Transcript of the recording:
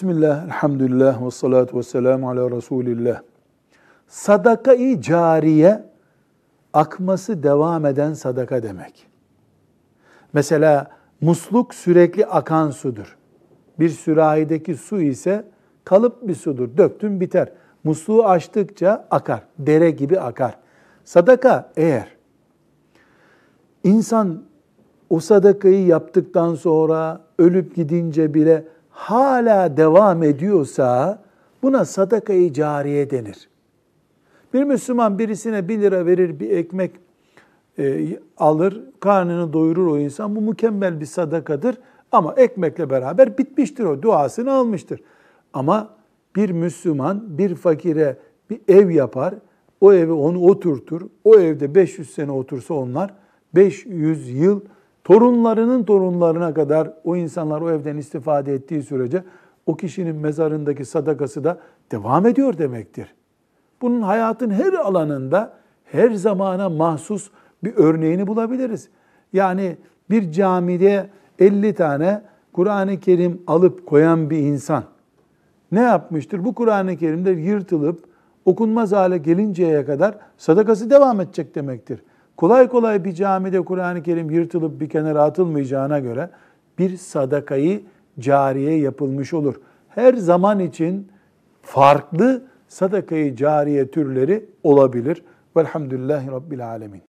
Bismillah, elhamdülillah, ve salatu ve selamu ala Resulillah. Sadaka-i cariye, akması devam eden sadaka demek. Mesela musluk sürekli akan sudur. Bir sürahideki su ise kalıp bir sudur. Döktün biter. Musluğu açtıkça akar. Dere gibi akar. Sadaka eğer insan o sadakayı yaptıktan sonra ölüp gidince bile hala devam ediyorsa buna sadakayı cariye denir. Bir Müslüman birisine bir lira verir bir ekmek e, alır, karnını doyurur o insan. Bu mükemmel bir sadakadır. Ama ekmekle beraber bitmiştir o, duasını almıştır. Ama bir Müslüman bir fakire bir ev yapar, o evi onu oturtur. O evde 500 sene otursa onlar 500 yıl torunlarının torunlarına kadar o insanlar o evden istifade ettiği sürece o kişinin mezarındaki sadakası da devam ediyor demektir. Bunun hayatın her alanında her zamana mahsus bir örneğini bulabiliriz. Yani bir camide 50 tane Kur'an-ı Kerim alıp koyan bir insan ne yapmıştır? Bu Kur'an-ı Kerim'de yırtılıp okunmaz hale gelinceye kadar sadakası devam edecek demektir. Kolay kolay bir camide Kur'an-ı Kerim yırtılıp bir kenara atılmayacağına göre bir sadakayı cariye yapılmış olur. Her zaman için farklı sadakayı cariye türleri olabilir. Velhamdülillahi Rabbil Alemin.